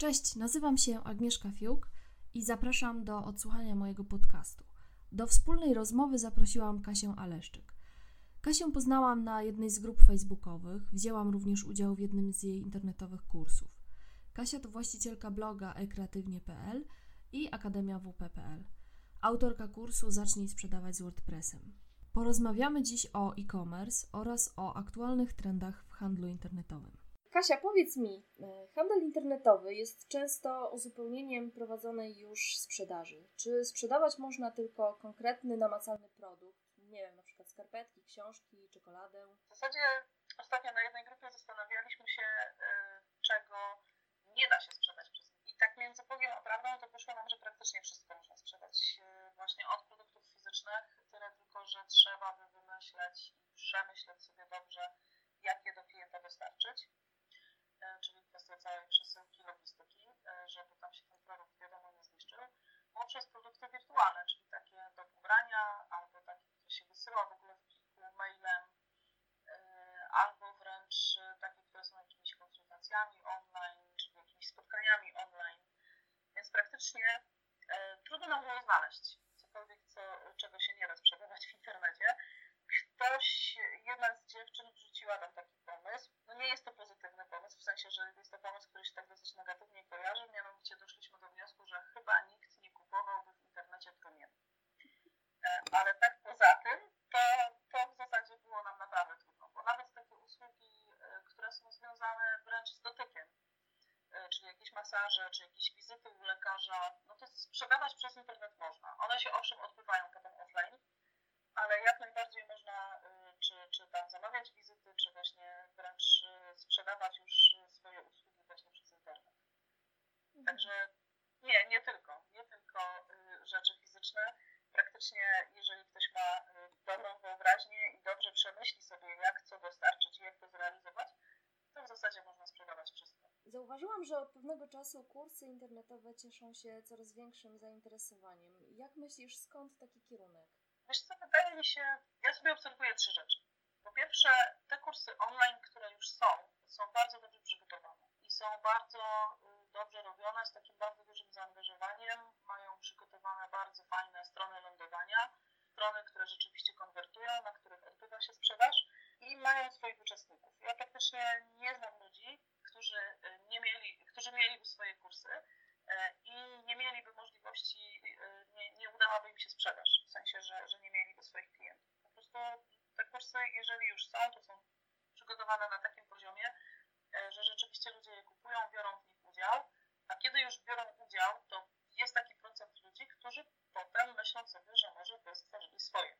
Cześć, nazywam się Agnieszka Fiuk i zapraszam do odsłuchania mojego podcastu. Do wspólnej rozmowy zaprosiłam Kasię Aleszczyk. Kasię poznałam na jednej z grup facebookowych, wzięłam również udział w jednym z jej internetowych kursów. Kasia to właścicielka bloga ekreatywnie.pl i Akademia WP.pl. Autorka kursu Zacznij sprzedawać z WordPressem. Porozmawiamy dziś o e-commerce oraz o aktualnych trendach w handlu internetowym. Kasia, powiedz mi, e, handel internetowy jest często uzupełnieniem prowadzonej już sprzedaży. Czy sprzedawać można tylko konkretny, namacalny produkt? Nie wiem, na przykład skarpetki, książki, czekoladę? W zasadzie ostatnio na jednej grupie zastanawialiśmy się, e, czego nie da się sprzedać przez I tak między Bogiem a prawdą to wyszło nam, że praktycznie wszystko można sprzedać e, właśnie od produktów fizycznych, tyle tylko, że trzeba by wymyśleć i przemyśleć sobie dobrze, jak je do klienta dostarczyć czyli kwestia całej przesyłki logistyki, e, żeby tam się ten produkt wiadomo nie zniszczył, poprzez produkty wirtualne, czyli takie do pobrania albo takie, które się wysyła w ogóle w pliku mailem, e, albo wręcz takie, które są jakimiś konsultacjami online, czyli jakimiś spotkaniami online. Więc praktycznie trudno nam było znaleźć cokolwiek, co, czego się nie da sprzedawać w internecie. Ktoś, jedna z dziewczyn wrzuciła nam taki pomysł. No nie jest to pozytywny pomysł, w sensie, że jest to pomysł, który się tak dosyć negatywnie kojarzy. Mianowicie doszliśmy do wniosku, że chyba nikt nie kupowałby w internecie trumien. E, ale tak poza tym, to, to w zasadzie było nam naprawdę trudno, bo nawet takie usługi, e, które są związane wręcz z dotykiem, e, czyli jakieś masaże, czy jakieś wizyty u lekarza, no to sprzedawać przez internet można. One się owszem odbywają potem offline, ale jak najbardziej można czy, czy tam zamawiać wizyty, czy właśnie wręcz sprzedawać już swoje usługi właśnie przez internet. Mhm. Także nie, nie tylko, nie tylko y, rzeczy fizyczne. Praktycznie, jeżeli ktoś ma y, dobrą wyobraźnię i dobrze przemyśli sobie, jak co dostarczyć i jak to zrealizować, to w zasadzie można sprzedawać wszystko. Zauważyłam, że od pewnego czasu kursy internetowe cieszą się coraz większym zainteresowaniem. Jak myślisz, skąd taki kierunek? Wiesz co, wydaje mi się, ja sobie obserwuję trzy rzeczy. Po pierwsze, te kursy online, które już są, są bardzo dobrze przygotowane i są bardzo y, dobrze robione, z takim bardzo dużym zaangażowaniem. Mają przygotowane bardzo fajne strony lądowania, strony, które rzeczywiście konwertują, na których odbywa się sprzedaż i mają swoich uczestników. Ja praktycznie nie znam ludzi, którzy którzy mieli swoje kursy y, i nie mieliby możliwości, nie, nie udałaby im się sprzedaż, w sensie, że, że nie mieliby swoich klientów. Po prostu te kursy, jeżeli już są, to są przygotowane na takim poziomie, e, że rzeczywiście ludzie je kupują, biorą w nich udział, a kiedy już biorą udział, to jest taki procent ludzi, którzy potem myślą sobie, że może by stworzyli swoje.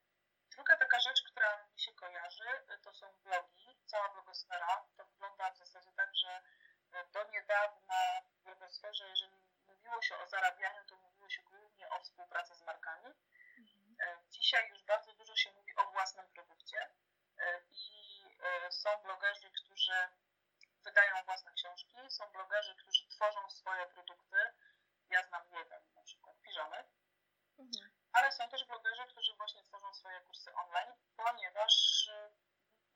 Druga taka rzecz, która mi się kojarzy, e, to są blogi, cała blogosfera. To wygląda w zasadzie tak, że e, do niedawna w blogosferze, jeżeli mówiło się o zarabianiu, to mówiło się głównie o współpracy z markami. Mhm. Dzisiaj już bardzo dużo się mówi o własnym produkcie i są blogerzy, którzy wydają własne książki, są blogerzy, którzy tworzą swoje produkty. Ja znam jeden, na przykład piżamy. Mhm. Ale są też blogerzy, którzy właśnie tworzą swoje kursy online, ponieważ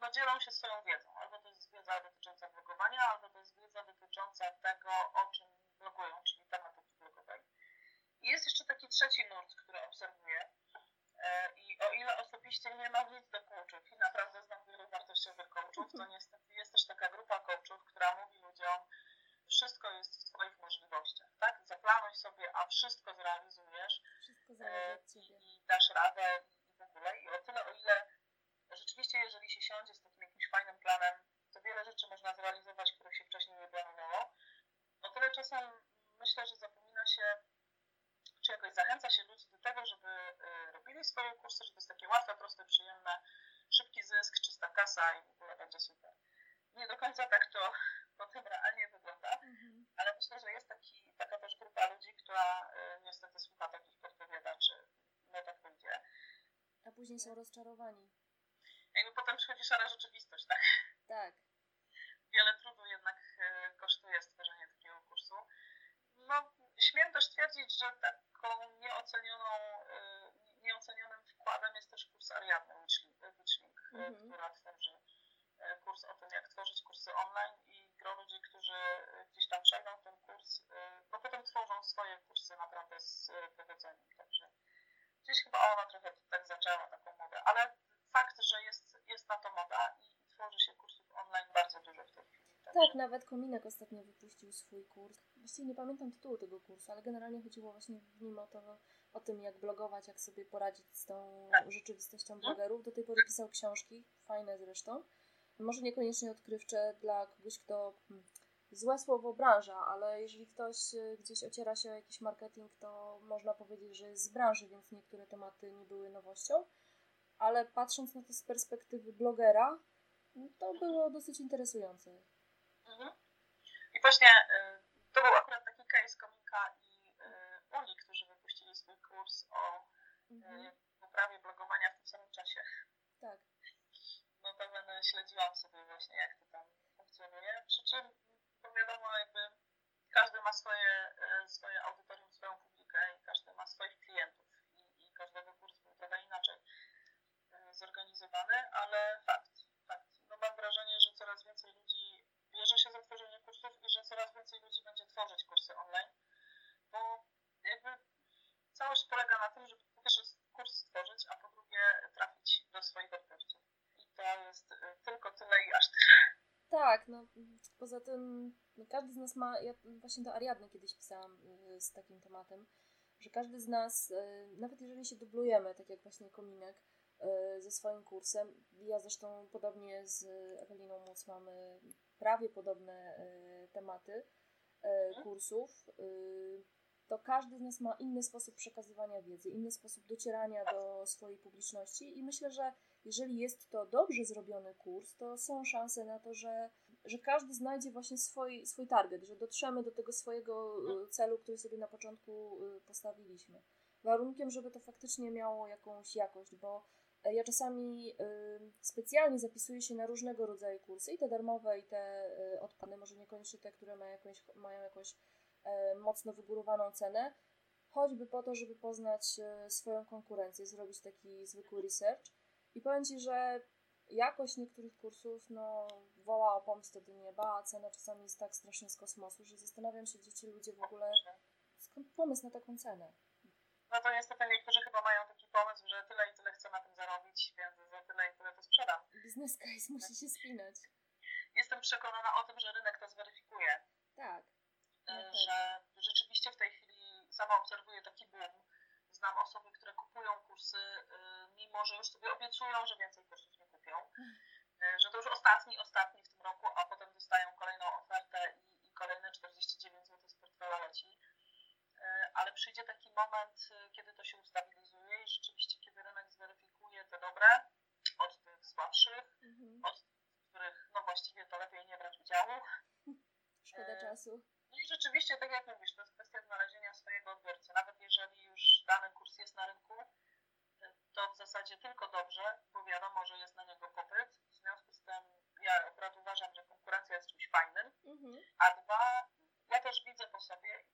no, dzielą się swoją wiedzą. Albo to jest wiedza dotycząca blogowania, albo to jest wiedza dotycząca tego, o czym blogują, czyli tematyki blogowej. I jest jeszcze taki trzeci nurt, który obserwuję, E, I o ile osobiście nie mam nic do coachów i naprawdę znam wielu wartościowych coachów, to niestety jest też taka grupa coachów, która mówi ludziom, wszystko jest w Twoich możliwościach, tak? Zaplanuj sobie, a wszystko zrealizujesz wszystko e, i, i dasz radę i w ogóle. I o tyle, o ile rzeczywiście, jeżeli się siądzie z takim jakimś fajnym planem, to wiele rzeczy można zrealizować, których się wcześniej nie planowało. O tyle czasem myślę, że zapomina się czy jakoś zachęca się ludzi do tego, żeby y, robili swoje kursy, że to jest takie łatwe, proste, przyjemne, szybki zysk, czysta kasa i w ogóle będzie super. Nie do końca tak to potem realnie wygląda, mhm. ale myślę, że jest taki, taka też grupa ludzi, która y, niestety słucha takich podpowiadaczy, no tak będzie. A później są rozczarowani. Jakby potem przychodzi szara rzeczywistość, tak? Tak. Wiele trudu jednak y, kosztuje stworzenie takiego kursu. No, śmiem też twierdzić, że taką nieocenioną, y, nieocenionym wkładem jest też kurs Ariadny Witchling, y, mhm. która tworzy kurs o tym, jak tworzyć kursy online i gro ludzi, którzy gdzieś tam przejdą ten kurs, bo potem tworzą swoje kursy naprawdę z gdzieś chyba ona trochę tak zaczęła taką modę, ale fakt, że jest, jest na to moda i tworzy się kursów online bardzo dużo w tej chwili. Tak, nawet Kominek ostatnio wypuścił swój kurs. Właściwie nie pamiętam tytułu tego kursu, ale generalnie chodziło właśnie w nim o to, o tym, jak blogować, jak sobie poradzić z tą tak. rzeczywistością mhm. blogerów. Do tej pory pisał książki, fajne zresztą. Może niekoniecznie odkrywcze dla kogoś, kto hmm, złe słowo branża, ale jeżeli ktoś e, gdzieś ociera się o jakiś marketing, to można powiedzieć, że jest z branży, więc niektóre tematy nie były nowością. Ale patrząc na to z perspektywy blogera, to było dosyć interesujące. Mhm. I właśnie y, to był akurat taki case Komika i y, Uli, którzy wypuścili swój kurs o y, mhm. poprawie blogowania w tym samym czasie. Tak. No to będę śledziłam sobie właśnie, jak to tam funkcjonuje. Przy czym, każdy ma swoje, swoje audytorium, swoją publikę i każdy ma swoich klientów i, i każdego kurs był trochę inaczej zorganizowany, ale fakt, fakt. No mam wrażenie, że coraz więcej ludzi bierze się za tworzenie kursów i że coraz więcej ludzi będzie tworzyć kursy online, bo jakby całość polega na tym, żeby po pierwsze kurs stworzyć, a po drugie trafić do swoich odbiorców. I to jest y, tylko tyle i aż tyle. Tak, no poza tym no, każdy z nas ma, ja właśnie do Ariadny kiedyś pisałam y, z takim tematem, że każdy z nas, y, nawet jeżeli się dublujemy, tak jak właśnie Kominek, ze swoim kursem. Ja zresztą podobnie z Eweliną Móc mamy prawie podobne tematy mhm. kursów, to każdy z nas ma inny sposób przekazywania wiedzy, inny sposób docierania do swojej publiczności i myślę, że jeżeli jest to dobrze zrobiony kurs, to są szanse na to, że, że każdy znajdzie właśnie swój, swój target, że dotrzemy do tego swojego mhm. celu, który sobie na początku postawiliśmy. Warunkiem, żeby to faktycznie miało jakąś jakość, bo ja czasami specjalnie zapisuję się na różnego rodzaju kursy, i te darmowe, i te odpady, może niekoniecznie te, które mają jakąś, mają jakąś e, mocno wygórowaną cenę, choćby po to, żeby poznać e, swoją konkurencję, zrobić taki zwykły research. I powiem Ci, że jakość niektórych kursów no, woła o pomstę do nieba, a cena czasami jest tak strasznie z kosmosu, że zastanawiam się, gdzie ci ludzie w ogóle, skąd pomysł na taką cenę. No to niestety niektórzy chyba mają taki pomysł, że tyle i tyle chcę na tym zarobić, więc za tyle i tyle to sprzedam. Biznes case musi się spinać. Jestem przekonana o tym, że rynek to zweryfikuje. Tak. No że rzeczywiście w tej chwili sama obserwuję taki boom. Znam osoby, które kupują kursy, y, mimo że już sobie obiecują, że więcej kursów nie kupią. Y, że to już ostatni, ostatni w tym roku, a potem dostają kolejną ofertę i, i kolejne 49 zł z portfela leci E, ale przyjdzie taki moment, e, kiedy to się ustabilizuje i rzeczywiście, kiedy rynek zweryfikuje te dobre od tych słabszych, mhm. od których no właściwie to lepiej nie brać udziału. Szkoda e, czasu. No i rzeczywiście, tak jak mówisz, to jest kwestia znalezienia swojego odbiorcy. Nawet jeżeli już dany kurs jest na rynku, to w zasadzie tylko dobrze, bo wiadomo, że jest na niego popyt. W związku z tym ja akurat uważam, że konkurencja jest czymś fajnym. Mhm. A dwa, ja też widzę po sobie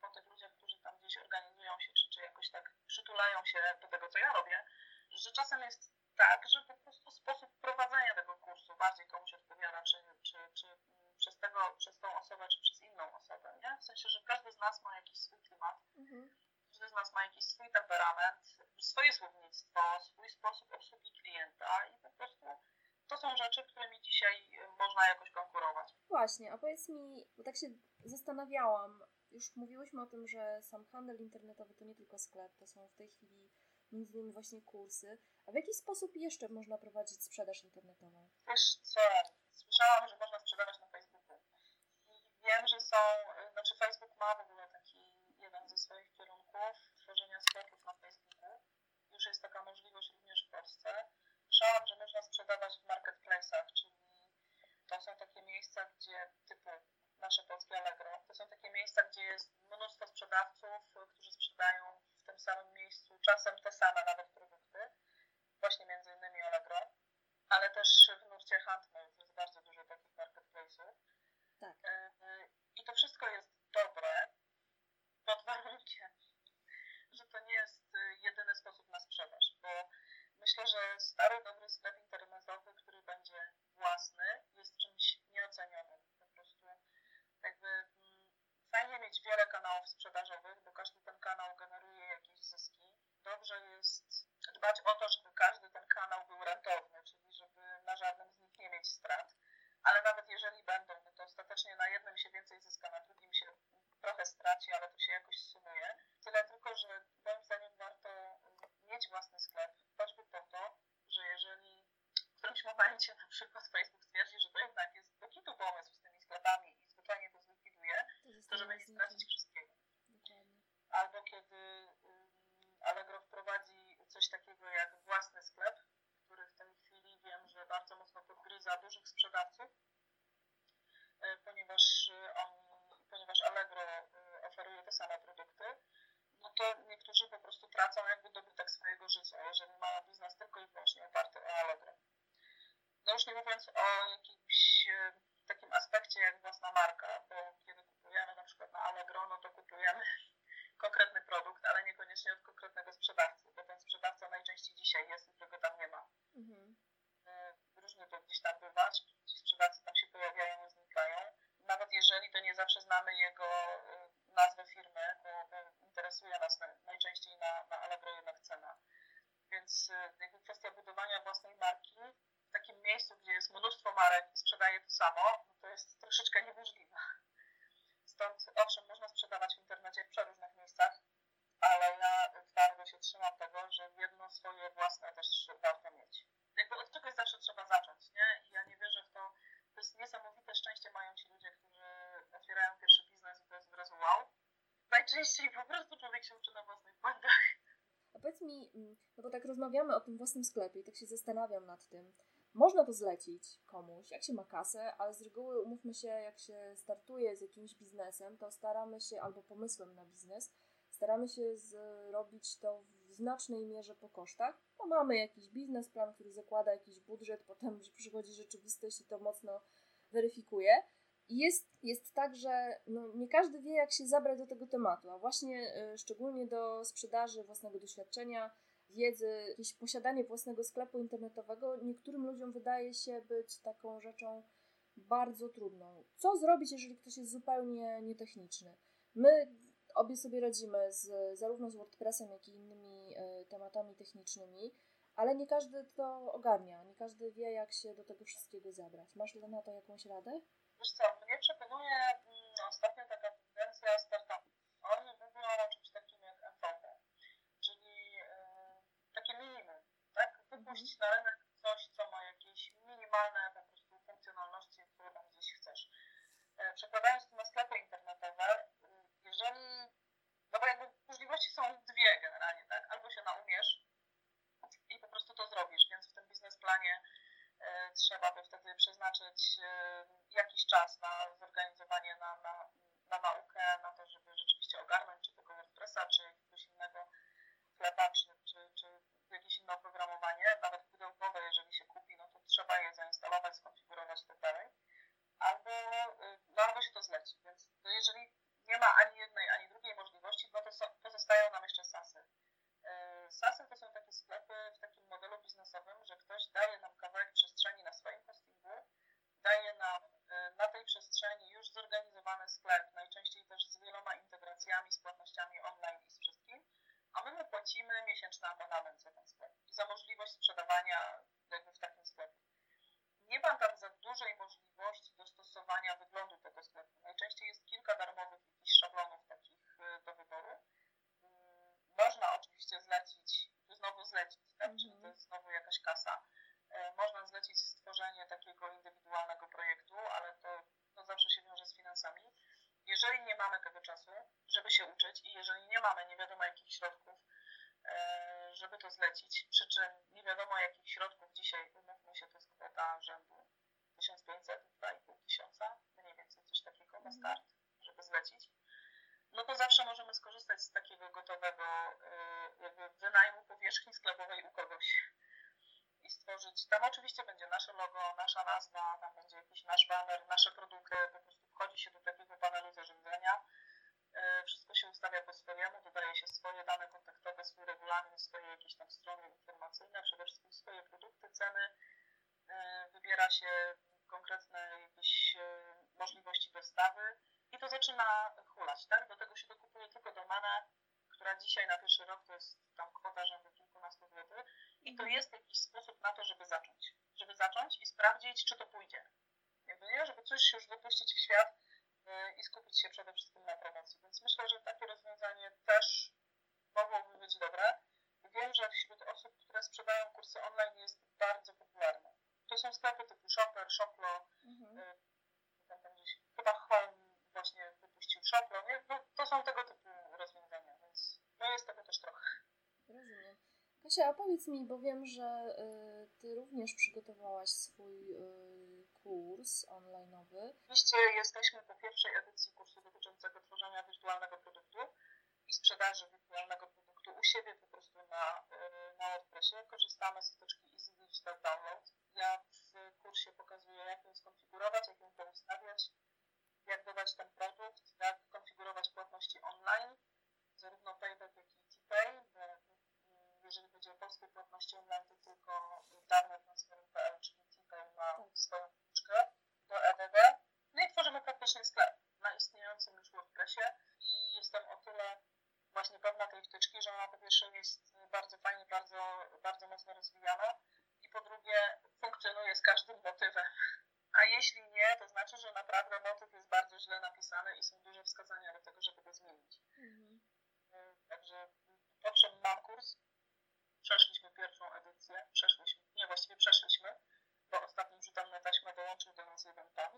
po tych ludziach, którzy tam gdzieś organizują się, czy, czy jakoś tak przytulają się do tego, co ja robię, że czasem jest tak, że po prostu sposób prowadzenia tego kursu bardziej komuś odpowiada, czy, czy, czy przez, tego, przez tą osobę, czy przez inną osobę, nie? W sensie, że każdy z nas ma jakiś swój klimat, mhm. każdy z nas ma jakiś swój temperament, swoje słownictwo, swój sposób obsługi klienta i po prostu to są rzeczy, którymi dzisiaj można jakoś konkurować. Właśnie, a powiedz mi, bo tak się zastanawiałam, już mówiłyśmy o tym, że sam handel internetowy to nie tylko sklep, to są w tej chwili między innymi właśnie kursy. A w jaki sposób jeszcze można prowadzić sprzedaż internetową? Wiesz co, słyszałam, że można sprzedawać na Facebooku. I wiem, że są, znaczy Facebook ma w ogóle taki jeden ze swoich kierunków tworzenia Facebooku. Już jest taka możliwość również w Polsce. Słyszałam, że można sprzedawać w marketplace'ach, czyli to są takie miejsca, gdzie typu nasze polskie Allegro. To są takie miejsca, gdzie jest mnóstwo sprzedawców, którzy sprzedają w tym samym miejscu czasem te same nawet produkty, właśnie między innymi Allegro, ale też w nurcie handmade myślę, że stary, dobry sklep internetowy, który będzie własny, jest czymś nieocenionym. Po prostu jakby mm, fajnie mieć wiele kanałów sprzedażowych, bo każdy ten kanał generuje jakieś zyski. Dobrze jest dbać o to, żeby dobytek swojego życia, jeżeli mają biznes tylko i wyłącznie oparty o Allegro. No już nie mówiąc o jakimś e, takim aspekcie jak własna marka, bo kiedy kupujemy na przykład na Allegro, no to kupujemy konkretny produkt, ale niekoniecznie od konkretnego sprzedawcy, bo ten sprzedawca najczęściej dzisiaj jest, którego tam nie ma. Mhm. E, różnie to gdzieś tam bywa, ci sprzedawcy tam się pojawiają, znikają. Nawet jeżeli to nie zawsze znamy jego e, nazwę firmy, bo, bo interesuje nas najczęściej na, na Allegro jednak cena. Więc e, jakby kwestia budowania własnej marki w takim miejscu, gdzie jest mnóstwo marek i sprzedaje to samo, no to jest troszeczkę niemożliwe. Stąd owszem, można sprzedawać w internecie w przeróżnych miejscach, ale ja twardo się trzymam tego, że jedno swoje własne też warto mieć. Jakby od czegoś zawsze trzeba zacząć, nie? I ja nie wierzę w to, to jest niesamowite szczęście mają ci ludzie, którzy otwierają pierwszy biznes i to jest od razu wow. Najczęściej po prostu człowiek się uczy na własnych błędach. Mm, no bo tak rozmawiamy o tym własnym sklepie i tak się zastanawiam nad tym, można to zlecić komuś, jak się ma kasę, ale z reguły umówmy się, jak się startuje z jakimś biznesem, to staramy się, albo pomysłem na biznes, staramy się zrobić to w znacznej mierze po kosztach, bo mamy jakiś biznesplan, który zakłada jakiś budżet, potem przychodzi rzeczywistość i to mocno weryfikuje. Jest, jest tak, że no, nie każdy wie, jak się zabrać do tego tematu, a właśnie y, szczególnie do sprzedaży własnego doświadczenia, wiedzy, jakieś posiadanie własnego sklepu internetowego niektórym ludziom wydaje się być taką rzeczą bardzo trudną. Co zrobić, jeżeli ktoś jest zupełnie nietechniczny? My obie sobie radzimy z, zarówno z WordPressem, jak i innymi y, tematami technicznymi, ale nie każdy to ogarnia, nie każdy wie, jak się do tego wszystkiego zabrać. Masz na to jakąś radę? Wiesz co, mnie przekonuje mm, ostatnio taka tendencja startupów. Oni mówią o czymś takim jak MVP, czyli yy, takie minimum, tak? Wypuścić mhm. na rynek coś, co ma jakieś minimalne po prostu funkcjonalności, które tam gdzieś chcesz. Yy, przekładając to na sklepy internetowe, yy, jeżeli, no bo jakby możliwości są dwie generalnie, tak? Albo się naumiesz i po prostu to zrobisz, więc w tym biznesplanie E, trzeba by wtedy przeznaczyć e, jakiś czas na zorganizowanie, na, na, na naukę, na to, żeby rzeczywiście ogarnąć czy tego WordPressa, czy jakiegoś innego sklepa, czy, czy, czy jakieś inne oprogramowanie, nawet pudełkowe, jeżeli się kupi, no to trzeba je zainstalować, skonfigurować i tak. Albo, e, no albo się to zleci, więc jeżeli nie ma ani jednej, ani drugiej możliwości, no to pozostają nam jeszcze SASy. SASy to są takie sklepy w takim modelu biznesowym, że ktoś daje nam kawałek przestrzeni na swoim hostingu, daje nam e, na tej przestrzeni już zorganizowany sklep, najczęściej też z wieloma integracjami, z płatnościami online i z wszystkim, a my mu płacimy miesięczny abonament za ten sklep i za możliwość sprzedawania jakby w takim sklepie. Nie ma tam za dużej możliwości dostosowania wyglądu tego sklepu. Najczęściej jest kilka darmowych jakichś szablonów takich e, do wyboru można oczywiście zlecić, znowu zlecić, tak? Mm -hmm. czyli to jest znowu jakaś kasa. E, można zlecić stworzenie takiego indywidualnego projektu, ale to, to zawsze się wiąże z finansami. Jeżeli nie mamy tego czasu, żeby się uczyć i jeżeli nie mamy nie wiadomo jakich środków, e, żeby to zlecić, przy czym nie wiadomo jakich środków dzisiaj, umówmy się, to jest kwota rzędu 1500, 2,5 tysiąca, mniej więcej coś takiego na mhm. start, żeby zlecić no to zawsze możemy skorzystać z takiego gotowego y, jakby wynajmu powierzchni sklepowej u kogoś i stworzyć, tam oczywiście będzie nasze logo, nasza nazwa, tam będzie jakiś nasz banner, nasze produkty, po prostu wchodzi się do takiego panelu zarządzania, y, wszystko swojemu, dodaje się swoje dane kontaktowe, swój regulamin, swoje jakieś tam strony informacyjne, przede wszystkim swoje produkty, ceny, y, wybiera się konkretne jakieś możliwości dostawy, i to zaczyna hulać, tak? Do tego się dokupuje tylko domenę, która dzisiaj na pierwszy rok to jest tam kwota rzędu kilkunastu 14 zł i to jest jakiś sposób na to, żeby zacząć. Żeby zacząć i sprawdzić, czy to pójdzie. Jakby nie, żeby coś już wypuścić w świat i skupić się przede wszystkim na promocji. Więc myślę, że takie rozwiązanie też mogłoby być dobre. Wiem, że wśród osób, które sprzedają kursy online jest bardzo popularne. To są sklepy typu Shopper, Shoplo, Mhm. y, tam, tam gdzieś, chyba Home właśnie wypuścił Shoplo. Nie? No, to są tego typu rozwiązania, więc no jest tego też trochę. Rozumiem. Kasia, a powiedz mi, bo wiem, że y, ty również przygotowałaś swój y, kurs online'owy. Oczywiście jesteśmy po pierwszej edycji kursu dotyczącego tworzenia wirtualnego produktu i sprzedaży wirtualnego produktu u siebie po prostu na, y, na WordPressie. Korzystamy z wtyczki Easy Digital Download. Ja w kursie pokazuję, jak ją skonfigurować, jak ją poustawiać, jak dodać ten produkt, jak konfigurować płatności online, zarówno Payback, jak i TPay, mm, jeżeli chodzi o polskie płatności online, to tylko darmotransfery.pl, czyli TPay ma swoją wtyczkę do EDD. No i tworzymy praktycznie sklep na istniejącym już WordPressie i jestem o tyle właśnie pewna tej wtyczki, że ona po pierwsze jest bardzo fajnie, bardzo, bardzo mocno rozwijana i po drugie funkcjonuje z każdym motywem. A jeśli nie, to znaczy, że naprawdę motyw jest bardzo źle napisany i są duże wskazania do tego, żeby go zmienić. Mhm. Także czym mam kurs, przeszliśmy pierwszą edycję, przeszliśmy, nie właściwie przeszliśmy, bo ostatnim rzutem na taśmę dołączył do nas jeden pan.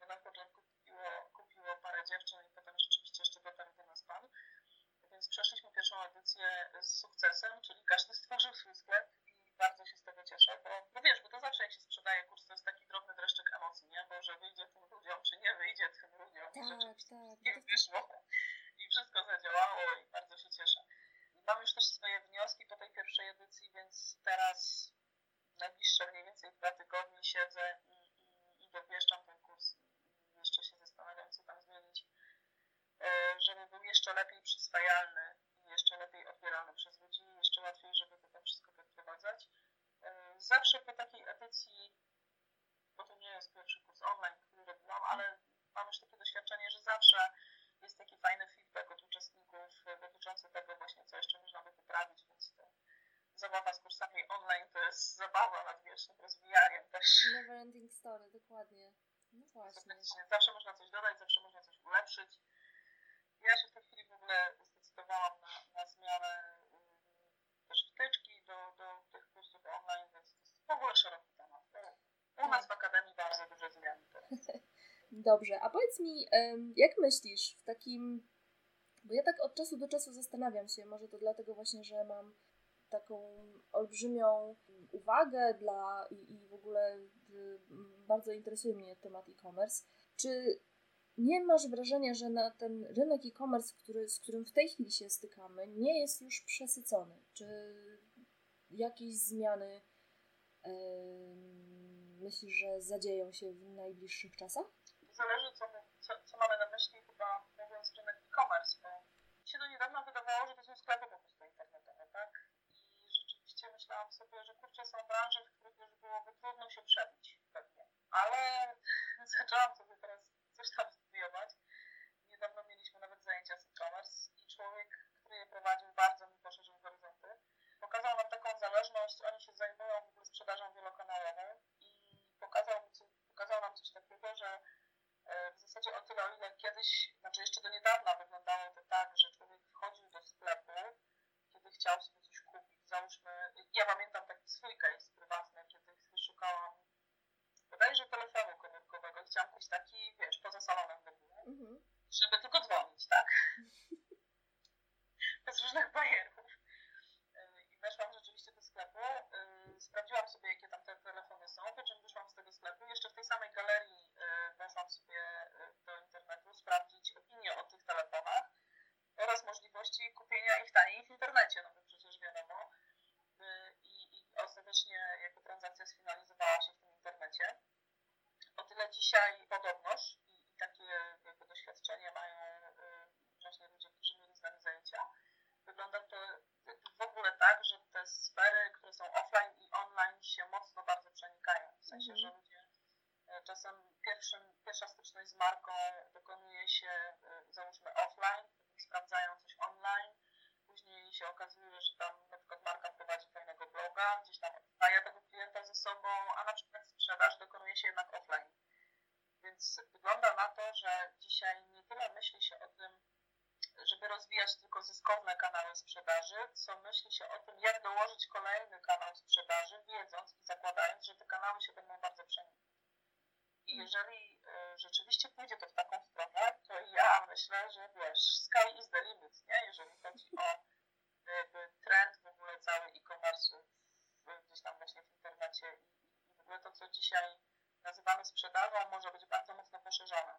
Bo na początku kupiło, kupiło parę dziewczyn i potem rzeczywiście jeszcze dotarł do nas pan. Więc przeszliśmy pierwszą edycję z sukcesem, czyli każdy stworzył swój sklep i bardzo się z tego cieszę, bo no wiesz, bo to zawsze jak się sprzedaje kurs, to jest taki drobny dreszczyk emocji, nie? Bo że wyjdzie tym ludziom, czy nie wyjdzie tym ludziom. I Tak, tak. nie wyszło i wszystko zadziałało i bardzo się cieszę. Mam już też swoje wnioski po tej pierwszej edycji, więc teraz Faktycznie, zawsze można coś dodać, zawsze można coś ulepszyć. Ja się w tej chwili w ogóle zdecydowałam na, na zmianę y, też wtyczki do, do tych kursów online, więc to jest w ogóle szeroki temat. U nas w Akademii bardzo duże zmiany teraz. Dobrze, a powiedz mi, jak myślisz w takim. Bo ja tak od czasu do czasu zastanawiam się, może to dlatego właśnie, że mam taką olbrzymią uwagę dla i, i w ogóle y, bardzo interesuje mnie temat e-commerce. Czy nie masz wrażenia, że na ten rynek e-commerce, który, z którym w tej chwili się stykamy, nie jest już przesycony? Czy jakieś zmiany myślisz, że zadzieją się w najbliższych czasach? Zależy, co, co, co mamy na myśli, chyba mówiąc rynek e-commerce, bo się do niedawna wydawało, że to są sklepy po prostu rzeczywiście myślałam sobie, że kurczę, są branże, w których już byłoby trudno się przebić pewnie. Ale zaczęłam sobie teraz coś tam studiować. Niedawno mieliśmy nawet zajęcia z e-commerce i człowiek, który je prowadził, bardzo mi poszerzył horyzonty. Pokazał nam taką zależność, oni się zajmują w ogóle sprzedażą wielokanałową i pokazał, pokazał nam coś takiego, że e, w zasadzie o tyle, o ile kiedyś, znaczy jeszcze do niedawna wyglądało to tak, że człowiek wchodził do sklepu, kiedy chciał sobie. Załóżmy, ja pamiętam taki swój case prywatny, kiedy szukałam bodajże telefonu komórkowego. Chciałam kupić taki, wiesz, poza salonem w ogóle, Mhm. żeby tylko dzwonić, tak? Bez różnych bajerów. Yy, I weszłam rzeczywiście do sklepu, yy, sprawdziłam sobie, jakie tam te telefony są, po czym wyszłam z tego sklepu. Jeszcze w tej samej galerii yy, weszłam sobie yy, do internetu sprawdzić opinie o tych telefonach oraz możliwości kupienia ich taniej w internecie, no bo przecież wiadomo. Yy, I, i ostatecznie jako transakcja sfinalizowała się w tym internecie. O tyle dzisiaj podobność i, i takie jakby doświadczenie mają y, właśnie ludzie, którzy mieli z nami zajęcia. Wygląda to w ogóle tak, że te sfery, które są offline i online się mocno bardzo przenikają. W sensie, Mhm. że ludzie y, czasem pierwszym, pierwsza styczność z marką dokonuje się y, załóżmy offline, potem sprawdzają coś online, później się okazuje, że tam na przykład marka prowadzi fajnego bloga, gdzieś tam odstaje tego klienta ze sobą, a na przykład sprzedaż dokonuje się jednak offline. Więc wygląda na to, że dzisiaj nie tyle myśli się o tym, żeby rozwijać tylko zyskowne kanały sprzedaży, co myśli się o tym, jak dołożyć kolejny kanał sprzedaży, wiedząc i zakładając, że te kanały się będą bardzo przenikać. I jeżeli y, rzeczywiście pójdzie to w taką stronę, to ja myślę, że wiesz, sky is the limit, nie? Jeżeli chodzi o jakby trend w ogóle cały e-commerce gdzieś tam właśnie w internecie i, w ogóle to, co dzisiaj nazywamy sprzedażą, może być bardzo mocno poszerzone.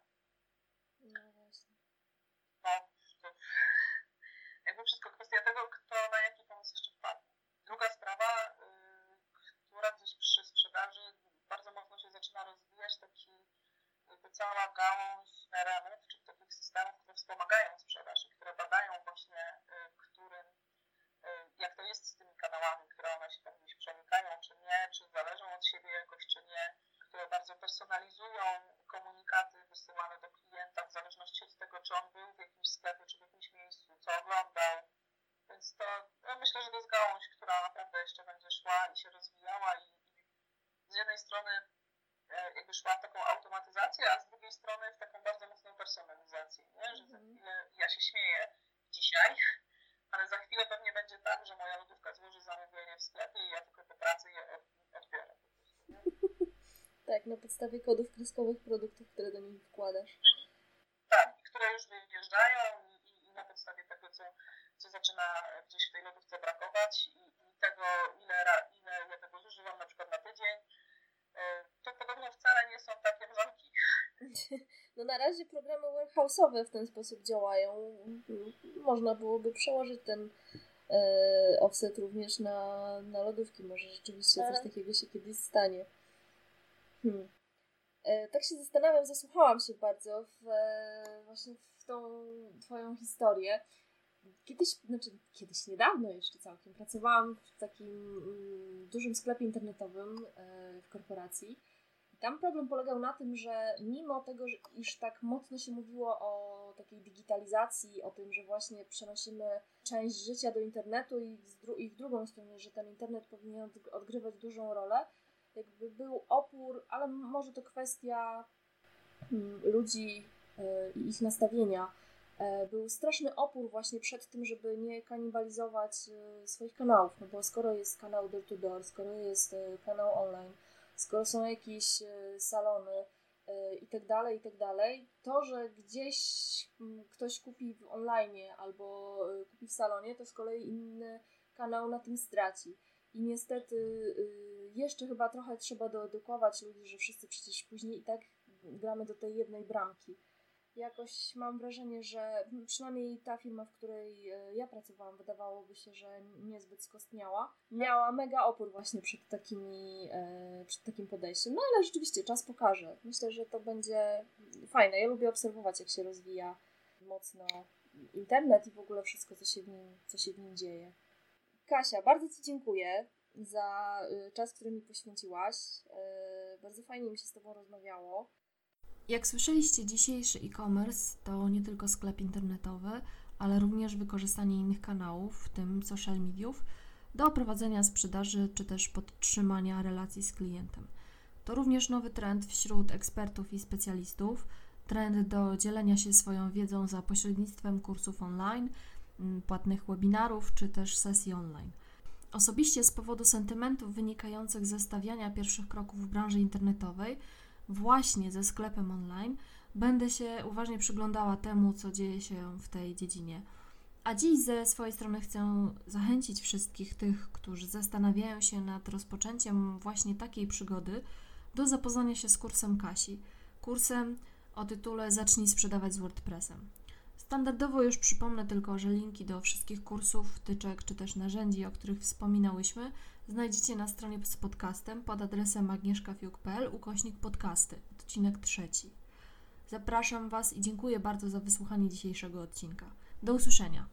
No właśnie. No, jakby wszystko kwestia tego, kto na jaki pomysł jeszcze wpadnie. Druga sprawa, y, która gdzieś przy sprzedaży bardzo mocno się zaczyna rozwijać, taki jakby cała gałąź CRM-ów, czy takich systemów, które wspomagają sprzedaż i które badają właśnie, y, którym, y, jak to jest z tymi kanałami, które one się tam gdzieś przenikają, czy nie, czy zależą od siebie jakoś, czy nie, które bardzo personalizują komunikaty wysyłane do klienta w zależności od tego, czy on był w jakimś sklepie, czy w jakimś miejscu, co oglądał. Więc to ja myślę, że to jest gałąź, która naprawdę jeszcze będzie szła i się rozwijała i, i z jednej strony e, jakby szła w taką automatyzację, a z drugiej strony w taką bardzo mocną personalizację, nie? że za chwilę, ja się śmieję dzisiaj, ale za chwilę pewnie będzie tak, że moja lodówka złoży zamówienie w sklepie i ja tylko po pracy je odbiorę. Tak, na podstawie kodów kreskowych produktów, które do nich wkładasz. Tak, które już wyjeżdżają i, i na podstawie tego, co, co zaczyna gdzieś w tej lodówce brakować i, i tego, ile, ile ja tego zużywam na przykład na tydzień, e, to podobno wcale nie są takie mrzonki. No na razie programy warehouse'owe w ten sposób działają. Można byłoby przełożyć ten e, offset również na, na lodówki. Może rzeczywiście coś takiego się kiedyś stanie. Hmm. E, tak się zastanawiam, zasłuchałam się bardzo w, e, właśnie w tą Twoją historię. Kiedyś, znaczy kiedyś niedawno jeszcze całkiem, pracowałam w takim mm, dużym sklepie internetowym e, w korporacji. I tam problem polegał na tym, że mimo tego, iż tak mocno się mówiło o takiej digitalizacji, o tym, że właśnie przenosimy część życia do internetu i, i w drugą stronę, że ten internet powinien odgrywać dużą rolę, jakby był opór, ale może to kwestia mm, ludzi e, i ich nastawienia. E, był straszny opór właśnie przed tym, żeby nie kanibalizować e, swoich kanałów, no bo skoro jest kanał door to door, skoro jest kanał online, skoro są jakieś salony i tak dalej, i tak dalej, to, że gdzieś ktoś kupi w online albo kupi w salonie, to z kolei inny kanał na tym straci. I niestety y, jeszcze chyba trochę trzeba doodukować ludzi, że wszyscy przecież później i tak gramy do tej jednej bramki. Jakoś mam wrażenie, że przynajmniej ta firma, w której y, ja pracowałam, wydawałoby się, że niezbyt skostniała. Miała mega opór właśnie przed, takimi, y, przed takim podejściem. No ale rzeczywiście czas pokaże. Myślę, że to będzie fajne. Ja lubię obserwować, jak się rozwija mocno internet i w ogóle wszystko, co się w nim, co się w nim dzieje. Kasia, bardzo Ci dziękuję za y, czas, który mi poświęciłaś. Y, bardzo fajnie mi się z Tobą rozmawiało. Jak słyszeliście, dzisiejszy e-commerce to nie tylko sklep internetowy, ale również wykorzystanie innych kanałów, w tym social mediów, do prowadzenia sprzedaży czy też podtrzymania relacji z klientem. To również nowy trend wśród ekspertów i specjalistów, trend do dzielenia się swoją wiedzą za pośrednictwem kursów online, płatnych webinarów czy też sesji online. Osobiście z powodu sentymentów wynikających ze stawiania pierwszych kroków w branży internetowej, właśnie ze sklepem online, będę się uważnie przyglądała temu, co dzieje się w tej dziedzinie. A dziś ze swojej strony chcę zachęcić wszystkich tych, którzy zastanawiają się nad rozpoczęciem właśnie takiej przygody, do zapoznania się z kursem Kasi. Kursem o tytule Zacznij sprzedawać z WordPressem. Standardowo już przypomnę tylko, że linki do wszystkich kursów, wtyczek czy też narzędzi, o których wspominałyśmy, znajdziecie na stronie z podcastem pod adresem agnieszkafiuk.pl ukośnik podcasty, odcinek trzeci. Zapraszam Was i dziękuję bardzo za wysłuchanie dzisiejszego odcinka. Do usłyszenia.